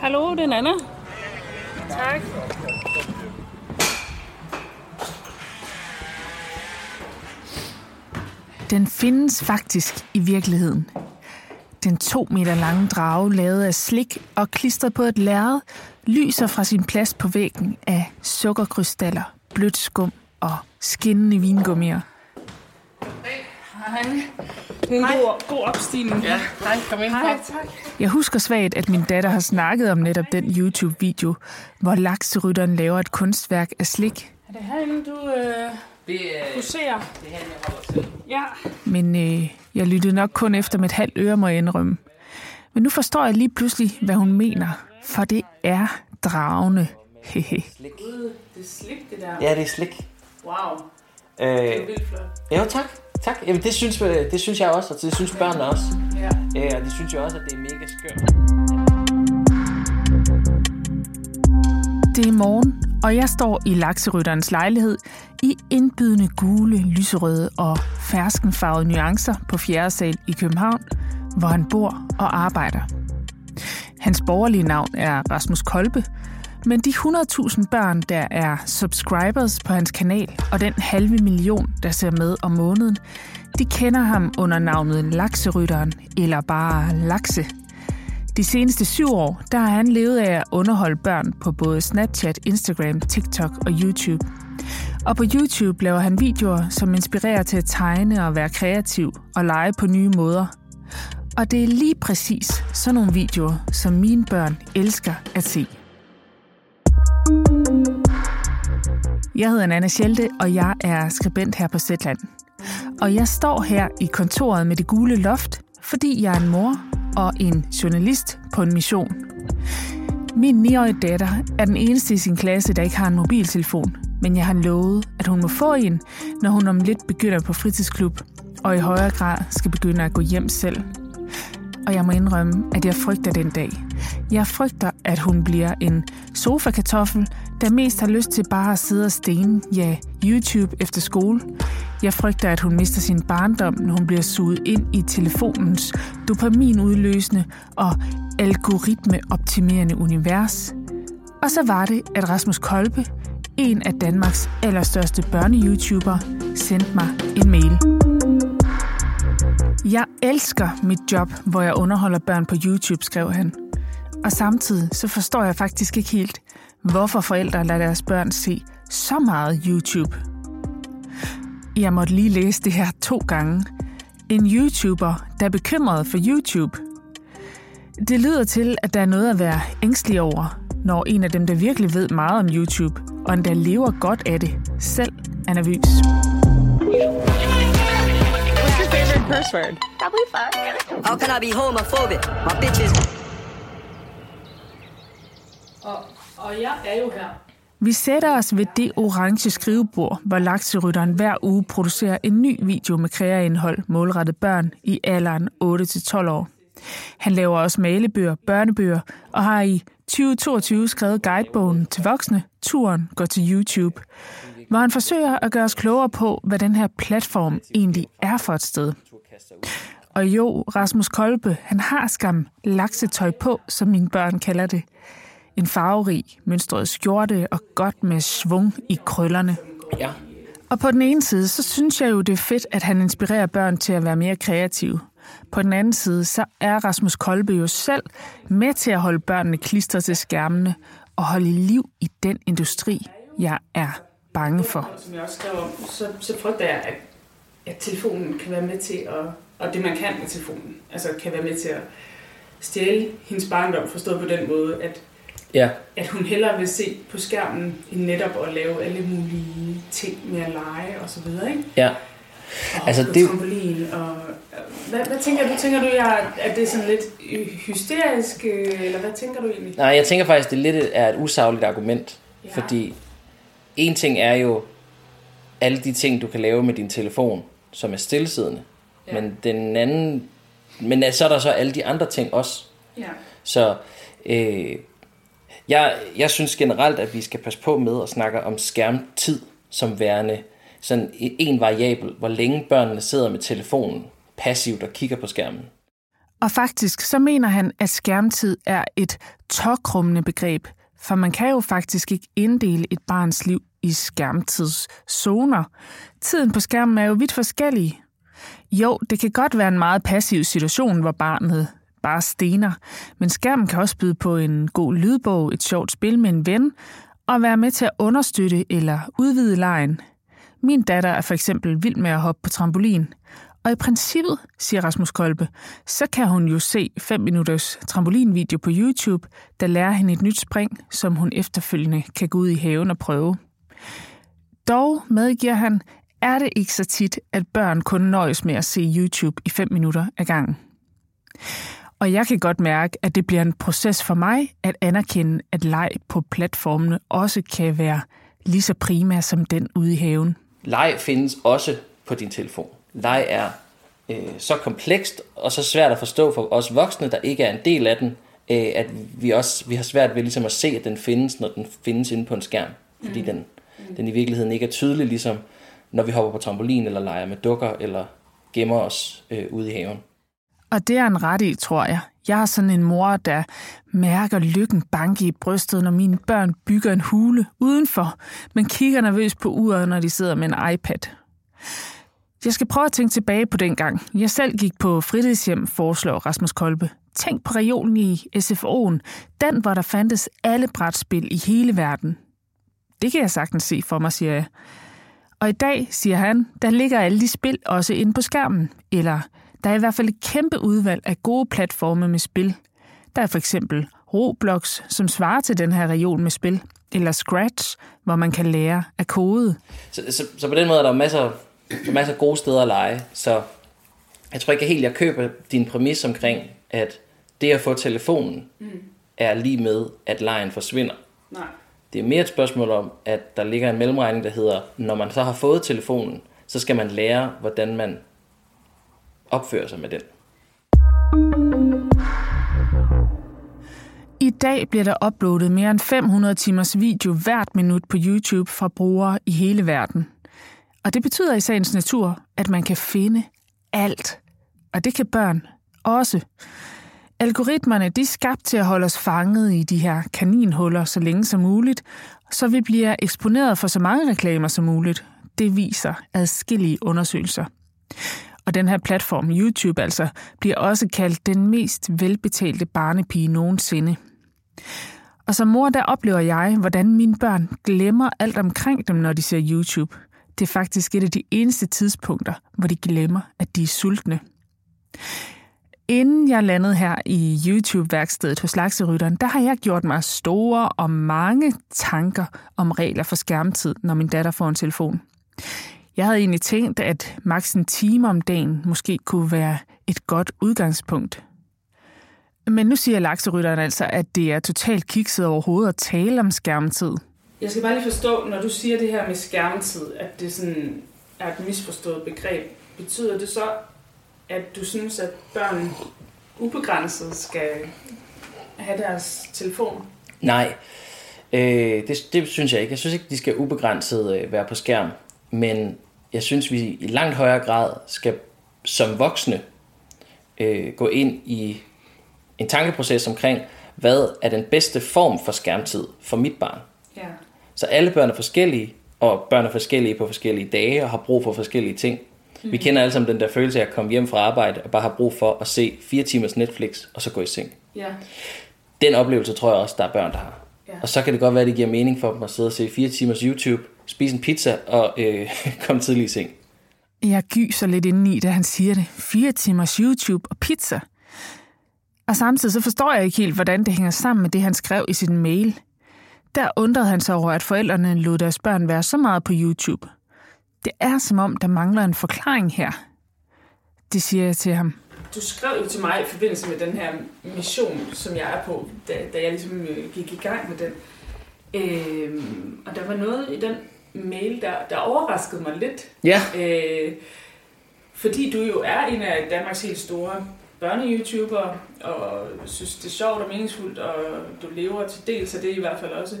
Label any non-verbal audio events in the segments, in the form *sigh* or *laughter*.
Hallo, det er Nana. Tak. Den findes faktisk i virkeligheden. Den to meter lange drage, lavet af slik og klistret på et lærred, lyser fra sin plads på væggen af sukkerkrystaller, blødt skum og skinnende vingummier. Hej. Det er en god, god opstigning. Ja, hej, kom ind. Hej, tak. Jeg husker svagt, at min datter har snakket om netop den YouTube-video, hvor lakserytteren laver et kunstværk af slik. Er det herinde, du øh, Det er, huserer? det er her, jeg holder til. Ja. Men øh, jeg lyttede nok kun efter med et halvt øre, må jeg indrømme. Men nu forstår jeg lige pludselig, hvad hun mener. For det er dragende. Hehe. Gud, det er slik, det der. Ja, det er slik. Wow, Øh, det er vildt flot. jo, tak. Tak. Jamen, det synes, det synes jeg også, og det synes børnene også. Ja. Øh, og de synes jo også, at det er mega skørt. Det er morgen, og jeg står i lakserytterens lejlighed i indbydende gule, lyserøde og ferskenfarvede nuancer på 4. sal i København, hvor han bor og arbejder. Hans borgerlige navn er Rasmus Kolbe, men de 100.000 børn, der er subscribers på hans kanal, og den halve million, der ser med om måneden, de kender ham under navnet Lakserytteren, eller bare Lakse. De seneste syv år, der har han levet af at underholde børn på både Snapchat, Instagram, TikTok og YouTube. Og på YouTube laver han videoer, som inspirerer til at tegne og være kreativ og lege på nye måder. Og det er lige præcis sådan nogle videoer, som mine børn elsker at se. Jeg hedder Anna Schelte, og jeg er skribent her på Zetland. Og jeg står her i kontoret med det gule loft, fordi jeg er en mor og en journalist på en mission. Min 9-årige datter er den eneste i sin klasse, der ikke har en mobiltelefon, men jeg har lovet, at hun må få en, når hun om lidt begynder på fritidsklub, og i højere grad skal begynde at gå hjem selv. Og jeg må indrømme, at jeg frygter den dag. Jeg frygter, at hun bliver en sofakartoffel, der mest har lyst til bare at sidde og stene, ja, YouTube efter skole. Jeg frygter, at hun mister sin barndom, når hun bliver suget ind i telefonens dopaminudløsende og algoritmeoptimerende univers. Og så var det, at Rasmus Kolbe, en af Danmarks allerstørste børne-YouTuber, sendte mig en mail. Jeg elsker mit job, hvor jeg underholder børn på YouTube, skrev han. Og samtidig så forstår jeg faktisk ikke helt, hvorfor forældre lader deres børn se så meget YouTube. Jeg måtte lige læse det her to gange. En YouTuber, der er bekymret for YouTube. Det lyder til, at der er noget at være ængstelig over, når en af dem, der virkelig ved meget om YouTube, og endda lever godt af det, selv er nervøs. Curse word? Probably fuck. How can I be homophobic? My bitches. Og, og jeg er jo her. Vi sætter os ved det orange skrivebord, hvor lakserytteren hver uge producerer en ny video med kreaindhold målrettet børn i alderen 8-12 år. Han laver også malebøger, børnebøger og har i 2022 skrevet guidebogen til voksne, Turen går til YouTube, hvor han forsøger at gøre os klogere på, hvad den her platform egentlig er for et sted. Og jo, Rasmus Kolbe, han har skam laksetøj på, som mine børn kalder det. En farverig, mønstret skjorte og godt med svung i krøllerne. Ja. Og på den ene side, så synes jeg jo, det er fedt, at han inspirerer børn til at være mere kreative. På den anden side, så er Rasmus Kolbe jo selv med til at holde børnene klistret til skærmene og holde liv i den industri, jeg er bange for. Som jeg også skrev om, så, så frygter jeg, at, at telefonen kan være med til at, og det man kan med telefonen, altså kan være med til at stjæle hendes barndom, forstået på den måde, at, Ja. at hun hellere vil se på skærmen, end netop at lave alle mulige ting med at lege og så videre, ikke? Ja. Og Altså, det- trampolin og... Hvad, hvad tænker du? Tænker du, jeg, at det er sådan lidt hysterisk, øh, eller hvad tænker du egentlig? Nej, jeg tænker faktisk, det lidt er et usagligt argument. Ja. Fordi en ting er jo alle de ting, du kan lave med din telefon, som er stillesiddende. Ja. Men den anden... Men så er der så alle de andre ting også. Ja. Så øh, jeg, jeg synes generelt, at vi skal passe på med at snakke om skærmtid som værende sådan en variabel, hvor længe børnene sidder med telefonen passivt og kigger på skærmen. Og faktisk så mener han, at skærmtid er et tokrummende begreb, for man kan jo faktisk ikke inddele et barns liv i skærmtidszoner. Tiden på skærmen er jo vidt forskellig. Jo, det kan godt være en meget passiv situation, hvor barnet bare stener, men skærmen kan også byde på en god lydbog, et sjovt spil med en ven, og være med til at understøtte eller udvide lejen. Min datter er for eksempel vild med at hoppe på trampolin, og i princippet, siger Rasmus Kolbe, så kan hun jo se 5 minutters trampolinvideo på YouTube, der lærer hende et nyt spring, som hun efterfølgende kan gå ud i haven og prøve. Dog, medgiver han, er det ikke så tit, at børn kun nøjes med at se YouTube i 5 minutter ad gangen. Og jeg kan godt mærke, at det bliver en proces for mig at anerkende, at leg på platformene også kan være lige så prima som den ude i haven. Leg findes også på din telefon. Leg er øh, så komplekst og så svært at forstå for os voksne, der ikke er en del af den, øh, at vi også vi har svært ved ligesom at se, at den findes, når den findes inde på en skærm. Fordi mm. den, Mm. den i virkeligheden ikke er tydelig, ligesom når vi hopper på trampolin eller leger med dukker eller gemmer os øh, ude i haven. Og det er en ret i, tror jeg. Jeg er sådan en mor, der mærker lykken banke i brystet, når mine børn bygger en hule udenfor, men kigger nervøst på uret, når de sidder med en iPad. Jeg skal prøve at tænke tilbage på den gang. Jeg selv gik på fritidshjem, foreslår Rasmus Kolbe. Tænk på regionen i SFO'en, den hvor der fandtes alle brætspil i hele verden. Det kan jeg sagtens se for mig, siger jeg. Og i dag, siger han, der ligger alle de spil også inde på skærmen, eller der er i hvert fald et kæmpe udvalg af gode platforme med spil. Der er for eksempel Roblox, som svarer til den her region med spil, eller Scratch, hvor man kan lære at kode. Så, så, så på den måde er der masser, masser af gode steder at lege. Så jeg tror ikke helt, jeg køber din præmis omkring, at det at få telefonen mm. er lige med, at lejen forsvinder. Nej. Det er mere et spørgsmål om, at der ligger en mellemregning, der hedder, når man så har fået telefonen, så skal man lære, hvordan man opfører sig med den. I dag bliver der uploadet mere end 500 timers video hvert minut på YouTube fra brugere i hele verden. Og det betyder i sagens natur, at man kan finde alt. Og det kan børn også. Algoritmerne de er skabt til at holde os fanget i de her kaninhuller så længe som muligt, så vi bliver eksponeret for så mange reklamer som muligt. Det viser adskillige undersøgelser. Og den her platform, YouTube altså, bliver også kaldt den mest velbetalte barnepige nogensinde. Og som mor, der oplever jeg, hvordan mine børn glemmer alt omkring dem, når de ser YouTube. Det er faktisk et af de eneste tidspunkter, hvor de glemmer, at de er sultne. Inden jeg landede her i YouTube-værkstedet hos Lakserytteren, der har jeg gjort mig store og mange tanker om regler for skærmtid, når min datter får en telefon. Jeg havde egentlig tænkt, at maks en time om dagen måske kunne være et godt udgangspunkt. Men nu siger lakserytteren altså, at det er totalt kikset overhovedet at tale om skærmtid. Jeg skal bare lige forstå, når du siger det her med skærmtid, at det sådan er et misforstået begreb. Betyder det så, at du synes, at børn ubegrænset skal have deres telefon? Nej, øh, det, det synes jeg ikke. Jeg synes ikke, de skal ubegrænset øh, være på skærm. Men jeg synes, vi i langt højere grad skal som voksne øh, gå ind i en tankeproces omkring, hvad er den bedste form for skærmtid for mit barn. Ja. Så alle børn er forskellige, og børn er forskellige på forskellige dage og har brug for forskellige ting. Mm. Vi kender alle sammen den der følelse af at komme hjem fra arbejde og bare have brug for at se fire timers Netflix og så gå i seng. Ja. Den oplevelse tror jeg også, der er børn, der har. Ja. Og så kan det godt være, at det giver mening for dem at sidde og se fire timers YouTube, spise en pizza og øh, *laughs* komme tidlig i seng. Jeg gyser lidt indeni, da han siger det. Fire timers YouTube og pizza. Og samtidig så forstår jeg ikke helt, hvordan det hænger sammen med det, han skrev i sin mail. Der undrede han sig over, at forældrene lod deres børn være så meget på YouTube. Det er som om, der mangler en forklaring her. Det siger jeg til ham. Du skrev jo til mig i forbindelse med den her mission, som jeg er på, da, da jeg ligesom øh, gik i gang med den. Øhm, og der var noget i den mail, der, der overraskede mig lidt. Ja. Øh, fordi du jo er en af Danmarks helt store børne-YouTuber, og synes, det er sjovt og meningsfuldt, og du lever til dels af det i hvert fald også.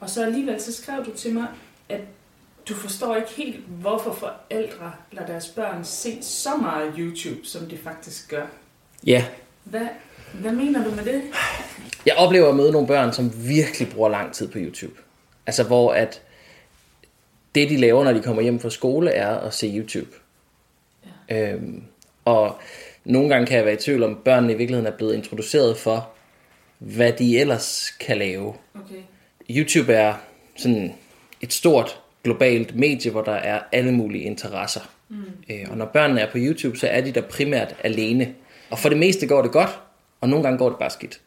Og så alligevel så skrev du til mig, at du forstår ikke helt, hvorfor forældre lader deres børn se så meget YouTube, som de faktisk gør. Ja, Hvad, hvad mener du med det? Jeg oplever at møde nogle børn, som virkelig bruger lang tid på YouTube. Altså hvor at det, de laver, når de kommer hjem fra skole, er at se YouTube. Ja. Øhm, og nogle gange kan jeg være i tvivl om, børnene i virkeligheden er blevet introduceret for, hvad de ellers kan lave. Okay. YouTube er sådan et stort globalt medie, hvor der er alle mulige interesser. Mm. Øh, og når børnene er på YouTube, så er de der primært alene. Og for det meste går det godt, og nogle gange går det bare skidt.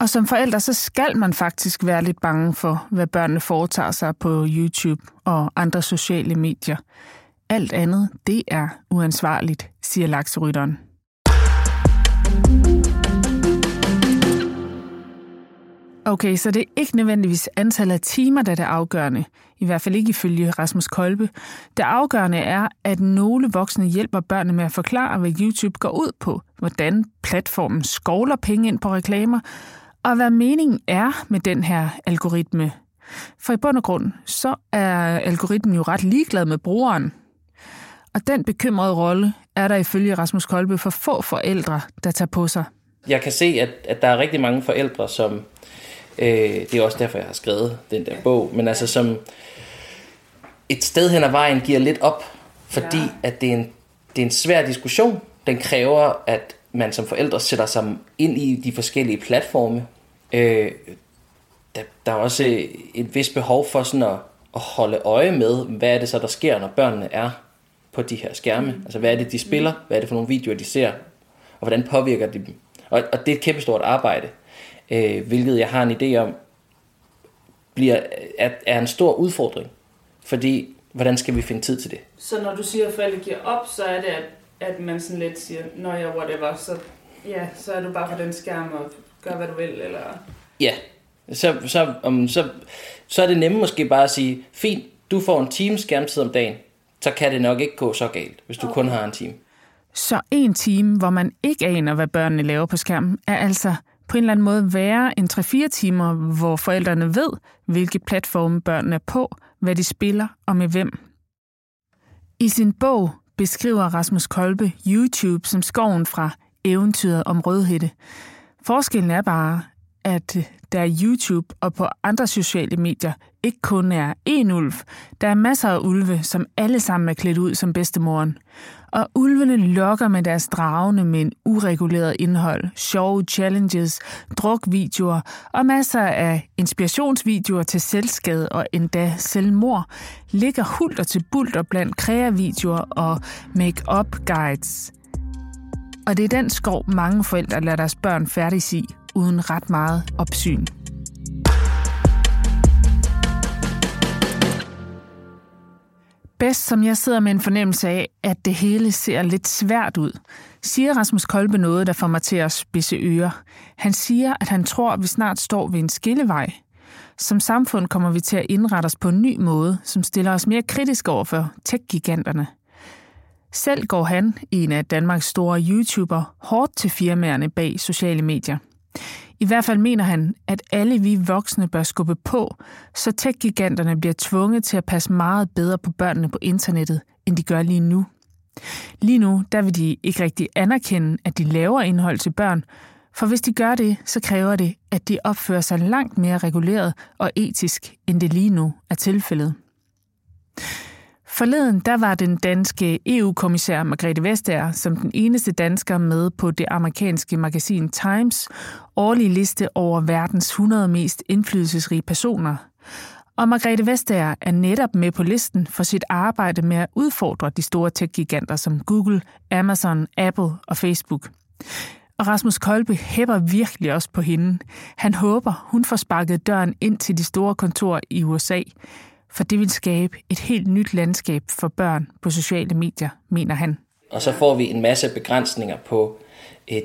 Og som forældre, så skal man faktisk være lidt bange for, hvad børnene foretager sig på YouTube og andre sociale medier. Alt andet, det er uansvarligt, siger lakserytteren. Okay, så det er ikke nødvendigvis antallet af timer, der er det afgørende. I hvert fald ikke ifølge Rasmus Kolbe. Det afgørende er, at nogle voksne hjælper børnene med at forklare, hvad YouTube går ud på, hvordan platformen skovler penge ind på reklamer, og hvad meningen er med den her algoritme. For i bund og grund, så er algoritmen jo ret ligeglad med brugeren. Og den bekymrede rolle er der ifølge Rasmus Kolbe for få forældre, der tager på sig. Jeg kan se, at, at der er rigtig mange forældre, som... Øh, det er også derfor, jeg har skrevet den der bog. Men altså, som et sted hen ad vejen giver lidt op, fordi ja. at det er, en, det er en svær diskussion. Den kræver, at man som forældre sætter sig ind i de forskellige platforme. Øh, der, der er også et vist behov for sådan at, at holde øje med, hvad er det så, der sker, når børnene er på de her skærme. Mm. Altså, hvad er det, de spiller? Hvad er det for nogle videoer, de ser? Og hvordan påvirker de dem? Og, og det er et kæmpestort arbejde, øh, hvilket jeg har en idé om, bliver, er, er en stor udfordring. Fordi, hvordan skal vi finde tid til det? Så når du siger, at forældre giver op, så er det, at, at man sådan lidt siger, når jeg whatever, så, ja, så er du bare på den skærm og gør, hvad du vil, eller... Ja, så, så, um, så, så er det nemme måske bare at sige, fint, du får en time skærmtid om dagen, så kan det nok ikke gå så galt, hvis du okay. kun har en time. Så en time, hvor man ikke aner, hvad børnene laver på skærmen, er altså på en eller anden måde være en 3-4 timer, hvor forældrene ved, hvilke platforme børnene er på, hvad de spiller og med hvem. I sin bog beskriver Rasmus Kolbe YouTube som skoven fra eventyret om Rødhætte. Forskellen er bare, at der er YouTube og på andre sociale medier ikke kun er én ulv. Der er masser af ulve, som alle sammen er klædt ud som bedstemoren. Og ulvene lokker med deres dragende, men ureguleret indhold, sjove challenges, drukvideoer og masser af inspirationsvideoer til selvskade og endda selvmord, ligger hulter til bulter blandt kreavideoer og make-up guides. Og det er den skov, mange forældre lader deres børn færdig i, uden ret meget opsyn. Bedst, som jeg sidder med en fornemmelse af, at det hele ser lidt svært ud, siger Rasmus Kolbe noget, der får mig til at spidse ører. Han siger, at han tror, at vi snart står ved en skillevej. Som samfund kommer vi til at indrette os på en ny måde, som stiller os mere kritisk over for tech-giganterne. Selv går han, en af Danmarks store YouTuber, hårdt til firmaerne bag sociale medier. I hvert fald mener han, at alle vi voksne bør skubbe på, så tech-giganterne bliver tvunget til at passe meget bedre på børnene på internettet, end de gør lige nu. Lige nu, der vil de ikke rigtig anerkende, at de laver indhold til børn, for hvis de gør det, så kræver det, at de opfører sig langt mere reguleret og etisk, end det lige nu er tilfældet. Forleden der var den danske EU-kommissær Margrethe Vestager som den eneste dansker med på det amerikanske magasin Times årlige liste over verdens 100 mest indflydelsesrige personer. Og Margrethe Vestager er netop med på listen for sit arbejde med at udfordre de store tech-giganter som Google, Amazon, Apple og Facebook. Og Rasmus Kolbe hæpper virkelig også på hende. Han håber, hun får sparket døren ind til de store kontorer i USA for det vil skabe et helt nyt landskab for børn på sociale medier, mener han. Og så får vi en masse begrænsninger på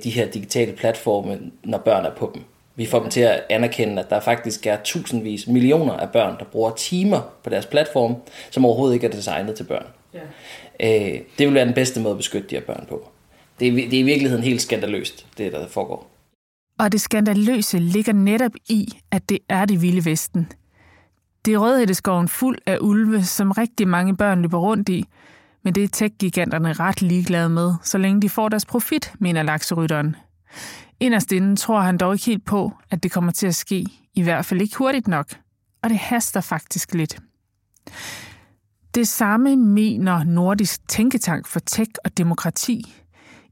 de her digitale platforme, når børn er på dem. Vi får dem til at anerkende, at der faktisk er tusindvis, millioner af børn, der bruger timer på deres platform, som overhovedet ikke er designet til børn. Ja. Øh, det vil være den bedste måde at beskytte de her børn på. Det er, det er i virkeligheden helt skandaløst, det der foregår. Og det skandaløse ligger netop i, at det er det vilde vesten. Det er rødhætteskoven fuld af ulve, som rigtig mange børn løber rundt i, men det er tech-giganterne ret ligeglade med, så længe de får deres profit, mener lakserytteren. Inderst inden tror han dog ikke helt på, at det kommer til at ske, i hvert fald ikke hurtigt nok. Og det haster faktisk lidt. Det samme mener Nordisk Tænketank for Tech og Demokrati.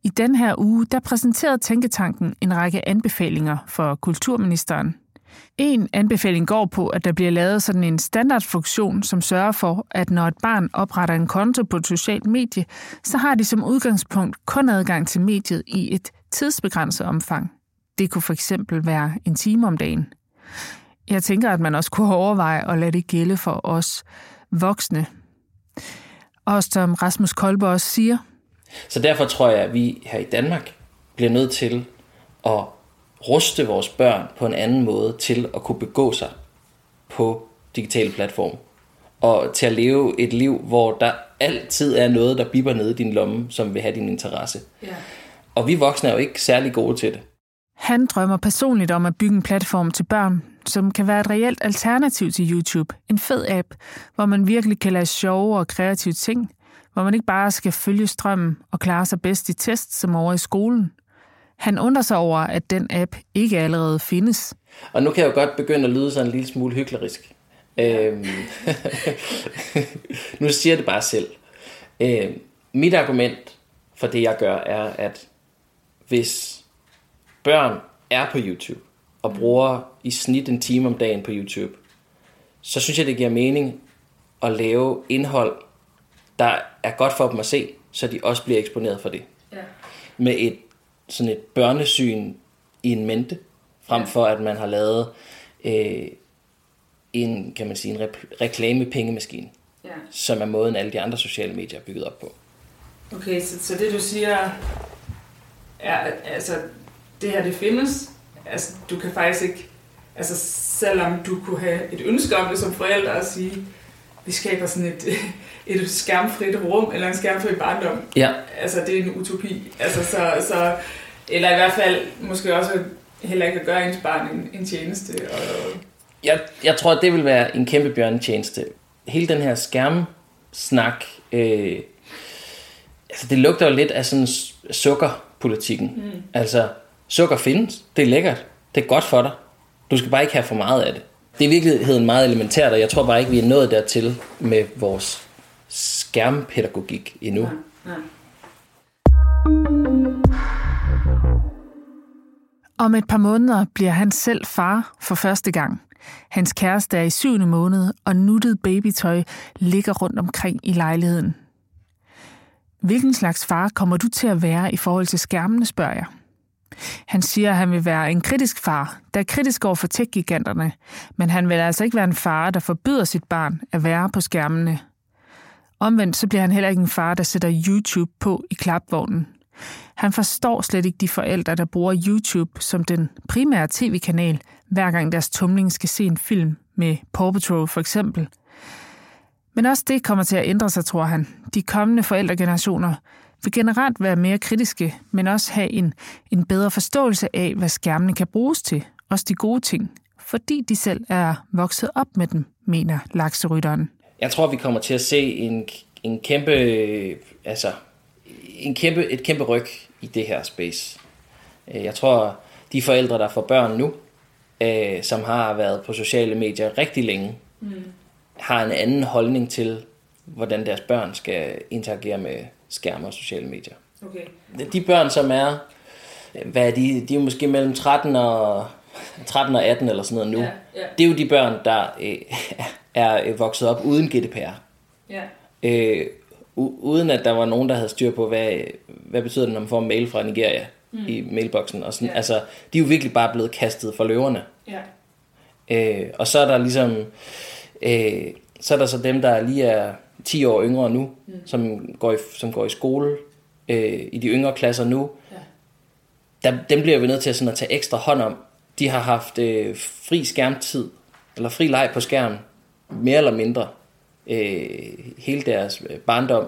I den her uge, der præsenterede Tænketanken en række anbefalinger for kulturministeren. En anbefaling går på, at der bliver lavet sådan en standardfunktion, som sørger for, at når et barn opretter en konto på et socialt medie, så har de som udgangspunkt kun adgang til mediet i et tidsbegrænset omfang. Det kunne for eksempel være en time om dagen. Jeg tænker, at man også kunne overveje at lade det gælde for os voksne. Og som Rasmus Kolbe også siger. Så derfor tror jeg, at vi her i Danmark bliver nødt til at ruste vores børn på en anden måde til at kunne begå sig på digitale platforme. Og til at leve et liv, hvor der altid er noget, der bipper nede i din lomme, som vil have din interesse. Ja. Og vi voksne er jo ikke særlig gode til det. Han drømmer personligt om at bygge en platform til børn, som kan være et reelt alternativ til YouTube. En fed app, hvor man virkelig kan lave sjove og kreative ting, hvor man ikke bare skal følge strømmen og klare sig bedst i test som over i skolen. Han undrer sig over, at den app ikke allerede findes. Og nu kan jeg jo godt begynde at lyde sådan en lille smule hyklerisk. Øhm, *laughs* nu siger jeg det bare selv. Øhm, mit argument for det, jeg gør, er, at hvis børn er på YouTube og bruger i snit en time om dagen på YouTube, så synes jeg, det giver mening at lave indhold, der er godt for dem at se, så de også bliver eksponeret for det. Ja. Med et sådan et børnesyn i en mente, frem for at man har lavet øh, en, kan man sige, en rep- reklamepengemaskine, ja. som er måden alle de andre sociale medier er bygget op på. Okay, så, så det du siger er, altså, det her det findes. Altså, du kan faktisk ikke, altså selvom du kunne have et ønske om det som forældre at sige, vi skaber sådan et, *laughs* et skærmfrit rum, eller en skærmfri barndom. Ja. Altså, det er en utopi. Altså, så, så, eller i hvert fald måske også heller ikke at gøre ens barn en, en tjeneste. Og, Jeg, jeg tror, at det vil være en kæmpe bjørnetjeneste. Hele den her skærmsnak, øh, altså det lugter jo lidt af sådan sukkerpolitikken. Mm. Altså, sukker findes, det er lækkert, det er godt for dig. Du skal bare ikke have for meget af det. Det er i virkeligheden meget elementært, og jeg tror bare ikke, vi er nået dertil med vores skærmpædagogik endnu. nej. Om et par måneder bliver han selv far for første gang. Hans kæreste er i syvende måned, og nuttet babytøj ligger rundt omkring i lejligheden. Hvilken slags far kommer du til at være i forhold til skærmene, spørger jeg. Han siger, at han vil være en kritisk far, der er kritisk over for tech men han vil altså ikke være en far, der forbyder sit barn at være på skærmene. Omvendt så bliver han heller ikke en far, der sætter YouTube på i klapvognen. Han forstår slet ikke de forældre, der bruger YouTube som den primære tv-kanal, hver gang deres tumling skal se en film med Paw Patrol for eksempel. Men også det kommer til at ændre sig, tror han. De kommende forældregenerationer vil generelt være mere kritiske, men også have en, en bedre forståelse af, hvad skærmene kan bruges til, også de gode ting, fordi de selv er vokset op med dem, mener lakserytteren. Jeg tror, vi kommer til at se en, en kæmpe, altså, en kæmpe, et kæmpe ryg i det her space. Øh, Jeg tror, de forældre, der får børn nu, øh, som har været på sociale medier rigtig længe, mm. har en anden holdning til, hvordan deres børn skal interagere med skærme og sociale medier. Okay. De børn, som er, hvad er de, de er måske mellem 13 og, 13 og 18 eller sådan noget nu. Ja, ja. Det er jo de børn, der øh, *laughs* er øh, vokset op uden GDPR. Ja. Øh, u- uden at der var nogen, der havde styr på, hvad, hvad betyder det, når man får en mail fra Nigeria mm. i mailboksen. Og sådan. Ja. Altså, de er jo virkelig bare blevet kastet for løverne. Ja. Øh, og så er der ligesom, øh, så er der så dem, der lige er 10 år yngre nu, mm. som, går i, som går i skole øh, i de yngre klasser nu. Ja. Der, dem bliver vi nødt til sådan at tage ekstra hånd om. De har haft øh, fri skærmtid, eller fri leg på skærmen, mere eller mindre, øh, hele deres øh, barndom.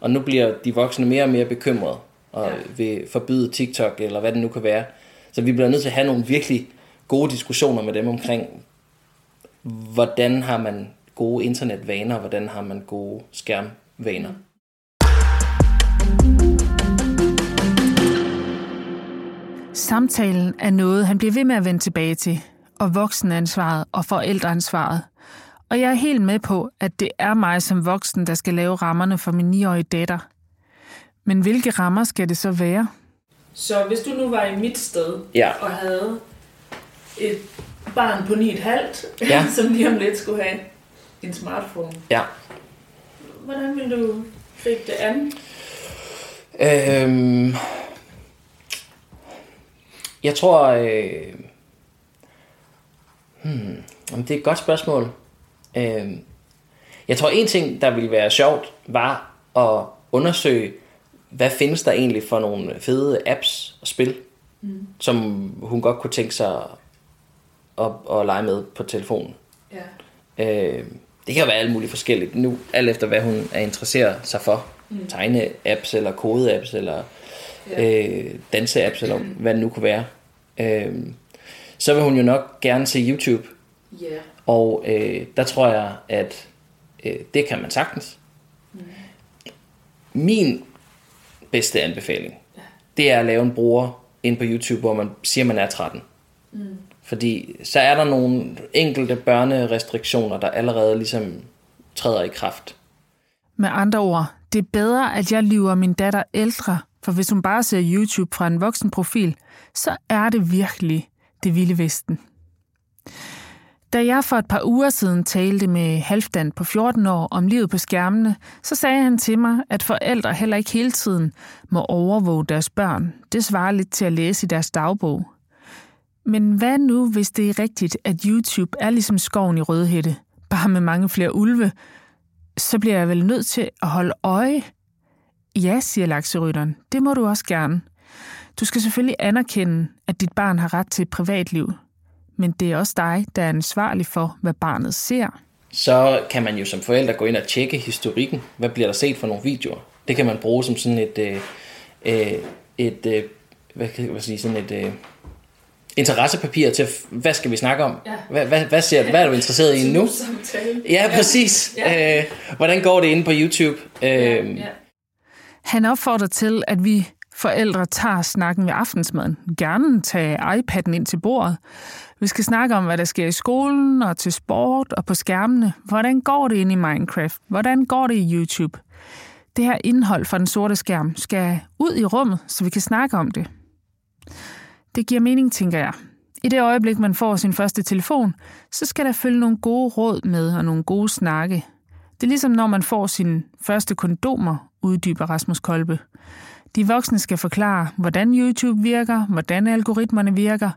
Og nu bliver de voksne mere og mere bekymrede, og Ja. vil forbyde TikTok, eller hvad det nu kan være. Så vi bliver nødt til at have nogle virkelig gode diskussioner med dem omkring, hvordan har man gode internetvaner, og hvordan har man gode skærmvaner. Samtalen er noget, han bliver ved med at vende tilbage til, og voksenansvaret og forældreansvaret. Og jeg er helt med på, at det er mig som voksen, der skal lave rammerne for min 9-årige datter. Men hvilke rammer skal det så være? Så hvis du nu var i mit sted Ja. og havde et barn på 9,5, Ja. *laughs* som lige om lidt skulle have en smartphone, Ja. hvordan ville du gribe det an? Øhm, jeg tror... Øh, hmm, det er et godt spørgsmål. Øhm, jeg tror, en ting, der ville være sjovt, var at undersøge, hvad findes der egentlig for nogle fede apps og spil, mm. som hun godt kunne tænke sig at, at lege med på telefonen. Ja. Øh, det kan være alt muligt forskelligt nu, alt efter hvad hun er interesseret sig for. Mm. Tegne-apps, eller kode-apps, eller Ja. øh, danse-apps, eller hvad det nu kunne være. Øh, så vil hun jo nok gerne se YouTube, Ja. og øh, der tror jeg, at øh, det kan man sagtens. Mm. Min bedste anbefaling, det er at lave en bruger ind på YouTube, hvor man siger, man er 13. Mm. Fordi så er der nogle enkelte børnerestriktioner, der allerede ligesom træder i kraft. Med andre ord, det er bedre, at jeg lyver min datter ældre, for hvis hun bare ser YouTube fra en voksen profil, så er det virkelig det vilde vesten. Da jeg for et par uger siden talte med Halfdan på 14 år om livet på skærmene, så sagde han til mig, at forældre heller ikke hele tiden må overvåge deres børn. Det svarer lidt til at læse i deres dagbog. Men hvad nu, hvis det er rigtigt, at YouTube er ligesom skoven i Rødhætte, bare med mange flere ulve, så bliver jeg vel nødt til at holde øje. Ja, siger lakserytteren, det må du også gerne. Du skal selvfølgelig anerkende, at dit barn har ret til et privatliv, men det er også dig, der er ansvarlig for, hvad barnet ser. Så kan man jo som forældre gå ind og tjekke historikken. Hvad bliver der set for nogle videoer? Det kan man bruge som sådan et, øh, øh, et øh, hvad kan jeg sige, sådan et øh, interessepapir til, hvad skal vi snakke om? Ja. Hvad, hvad, hvad, ser, hvad er du interesseret i *laughs* nu? Ja, præcis. Ja. Øh, hvordan går det inde på YouTube? Øh, Ja. Han opfordrer til, at vi forældre tager snakken ved aftensmaden. Gerne tage iPad'en ind til bordet. Vi skal snakke om, hvad der sker i skolen og til sport og på skærmene. Hvordan går det ind i Minecraft? Hvordan går det i YouTube? Det her indhold fra den sorte skærm skal ud i rummet, så vi kan snakke om det. Det giver mening, tænker jeg. I det øjeblik, man får sin første telefon, så skal der følge nogle gode råd med og nogle gode snakke. Det er ligesom når man får sine første kondomer, uddyber Rasmus Kolbe. De voksne skal forklare, hvordan YouTube virker, hvordan algoritmerne virker,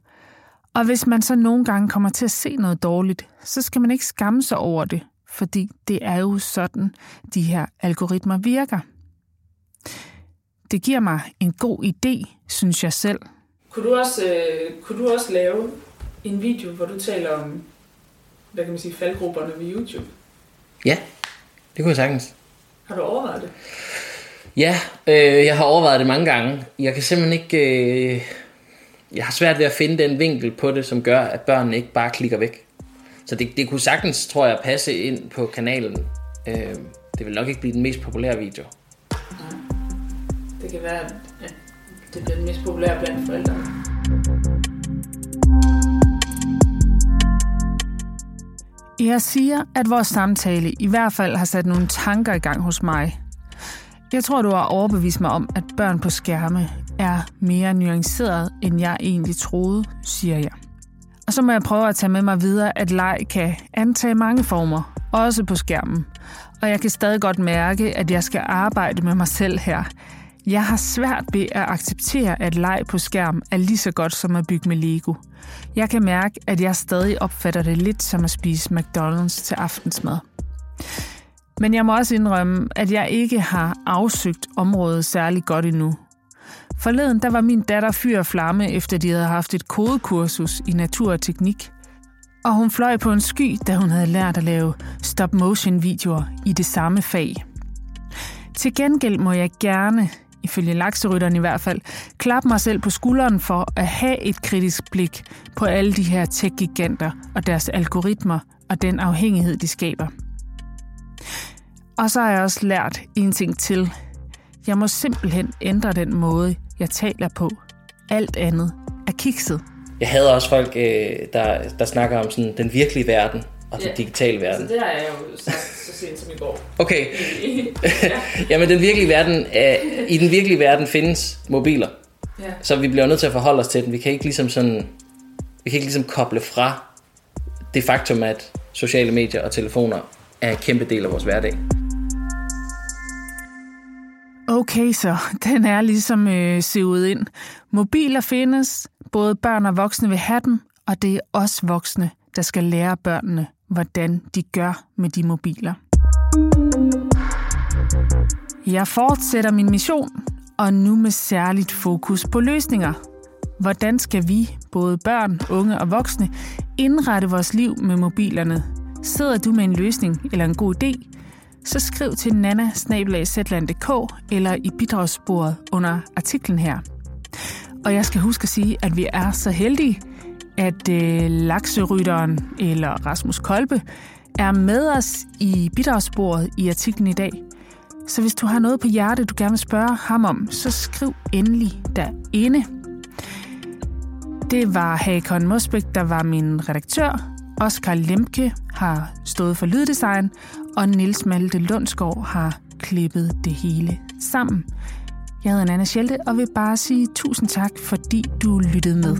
og hvis man så nogle gange kommer til at se noget dårligt, så skal man ikke skamme sig over det, fordi det er jo sådan, de her algoritmer virker. Det giver mig en god idé, synes jeg selv. Kunne du også, øh, kunne du også lave en video, hvor du taler om, hvad kan man sige, faldgrupperne ved YouTube? ja, det kunne jeg sagtens. Har du overvejet det? Ja, øh, jeg har overvejet det mange gange. Jeg kan simpelthen ikke... Øh, jeg har svært ved at finde den vinkel på det, som gør, at børnene ikke bare klikker væk. Så det, det kunne sagtens, tror jeg, passe ind på kanalen. Øh, det vil nok ikke blive den mest populære video. Det kan være, at det bliver den mest populære blandt forældrene. Jeg siger, at vores samtale i hvert fald har sat nogle tanker i gang hos mig. Jeg tror, du har overbevist mig om, at børn på skærme er mere nuanceret, end jeg egentlig troede, siger jeg. Og så må jeg prøve at tage med mig videre, at leg kan antage mange former, også på skærmen. Og jeg kan stadig godt mærke, at jeg skal arbejde med mig selv her. Jeg har svært ved at acceptere, at leg på skærm er lige så godt som at bygge med Lego. Jeg kan mærke, at jeg stadig opfatter det lidt som at spise McDonald's til aftensmad. Men jeg må også indrømme, at jeg ikke har afsøgt området særlig godt endnu. Forleden der var min datter fyr og flamme, efter de havde haft et kodekursus i natur og teknik. Og hun fløj på en sky, da hun havde lært at lave stop-motion-videoer i det samme fag. Til gengæld må jeg gerne, ifølge lakserytteren i hvert fald, klappe mig selv på skulderen for at have et kritisk blik på alle de her tech-giganter og deres algoritmer og den afhængighed, de skaber. Og så har jeg også lært en ting til. Jeg må simpelthen ændre den måde, jeg taler på. alt andet er kikset. Jeg havde også folk, øh, der, der snakker om sådan den virkelige verden og den Ja. digitale verden. Altså, det har jeg jo sagt så sent som i går. Okay, *laughs* *laughs* jamen den virkelige verden, er, i den virkelige verden findes mobiler. Ja. Så vi bliver nødt til at forholde os til den. Vi kan ikke ligesom sådan, vi kan ikke ligesom koble fra det faktum, at sociale medier og telefoner er en kæmpe del af vores hverdag. Okay, så den er ligesom øh, sivet ind. Mobiler findes, både børn og voksne vil have dem, og det er os voksne, der skal lære børnene, hvordan de gør med de mobiler. Jeg fortsætter min mission, og nu med særligt fokus på løsninger. Hvordan skal vi, både børn, unge og voksne, indrette vores liv med mobilerne? Sidder du med en løsning eller en god idé, så skriv til nana eller i bidragssporet under artiklen her. Og jeg skal huske at sige, at vi er så heldige, at øh, lakserytteren eller Rasmus Kolbe er med os i bidragssporet i artiklen i dag. Så hvis du har noget på hjerte, du gerne vil spørge ham om, så skriv endelig derinde. Det var Hakon Mosbæk, der var min redaktør. Oskar Lemke har stået for lyddesign, og Nils Malte Lundsgaard har klippet det hele sammen. Jeg hedder Anna Schelte og vil bare sige tusind tak, fordi du lyttede med.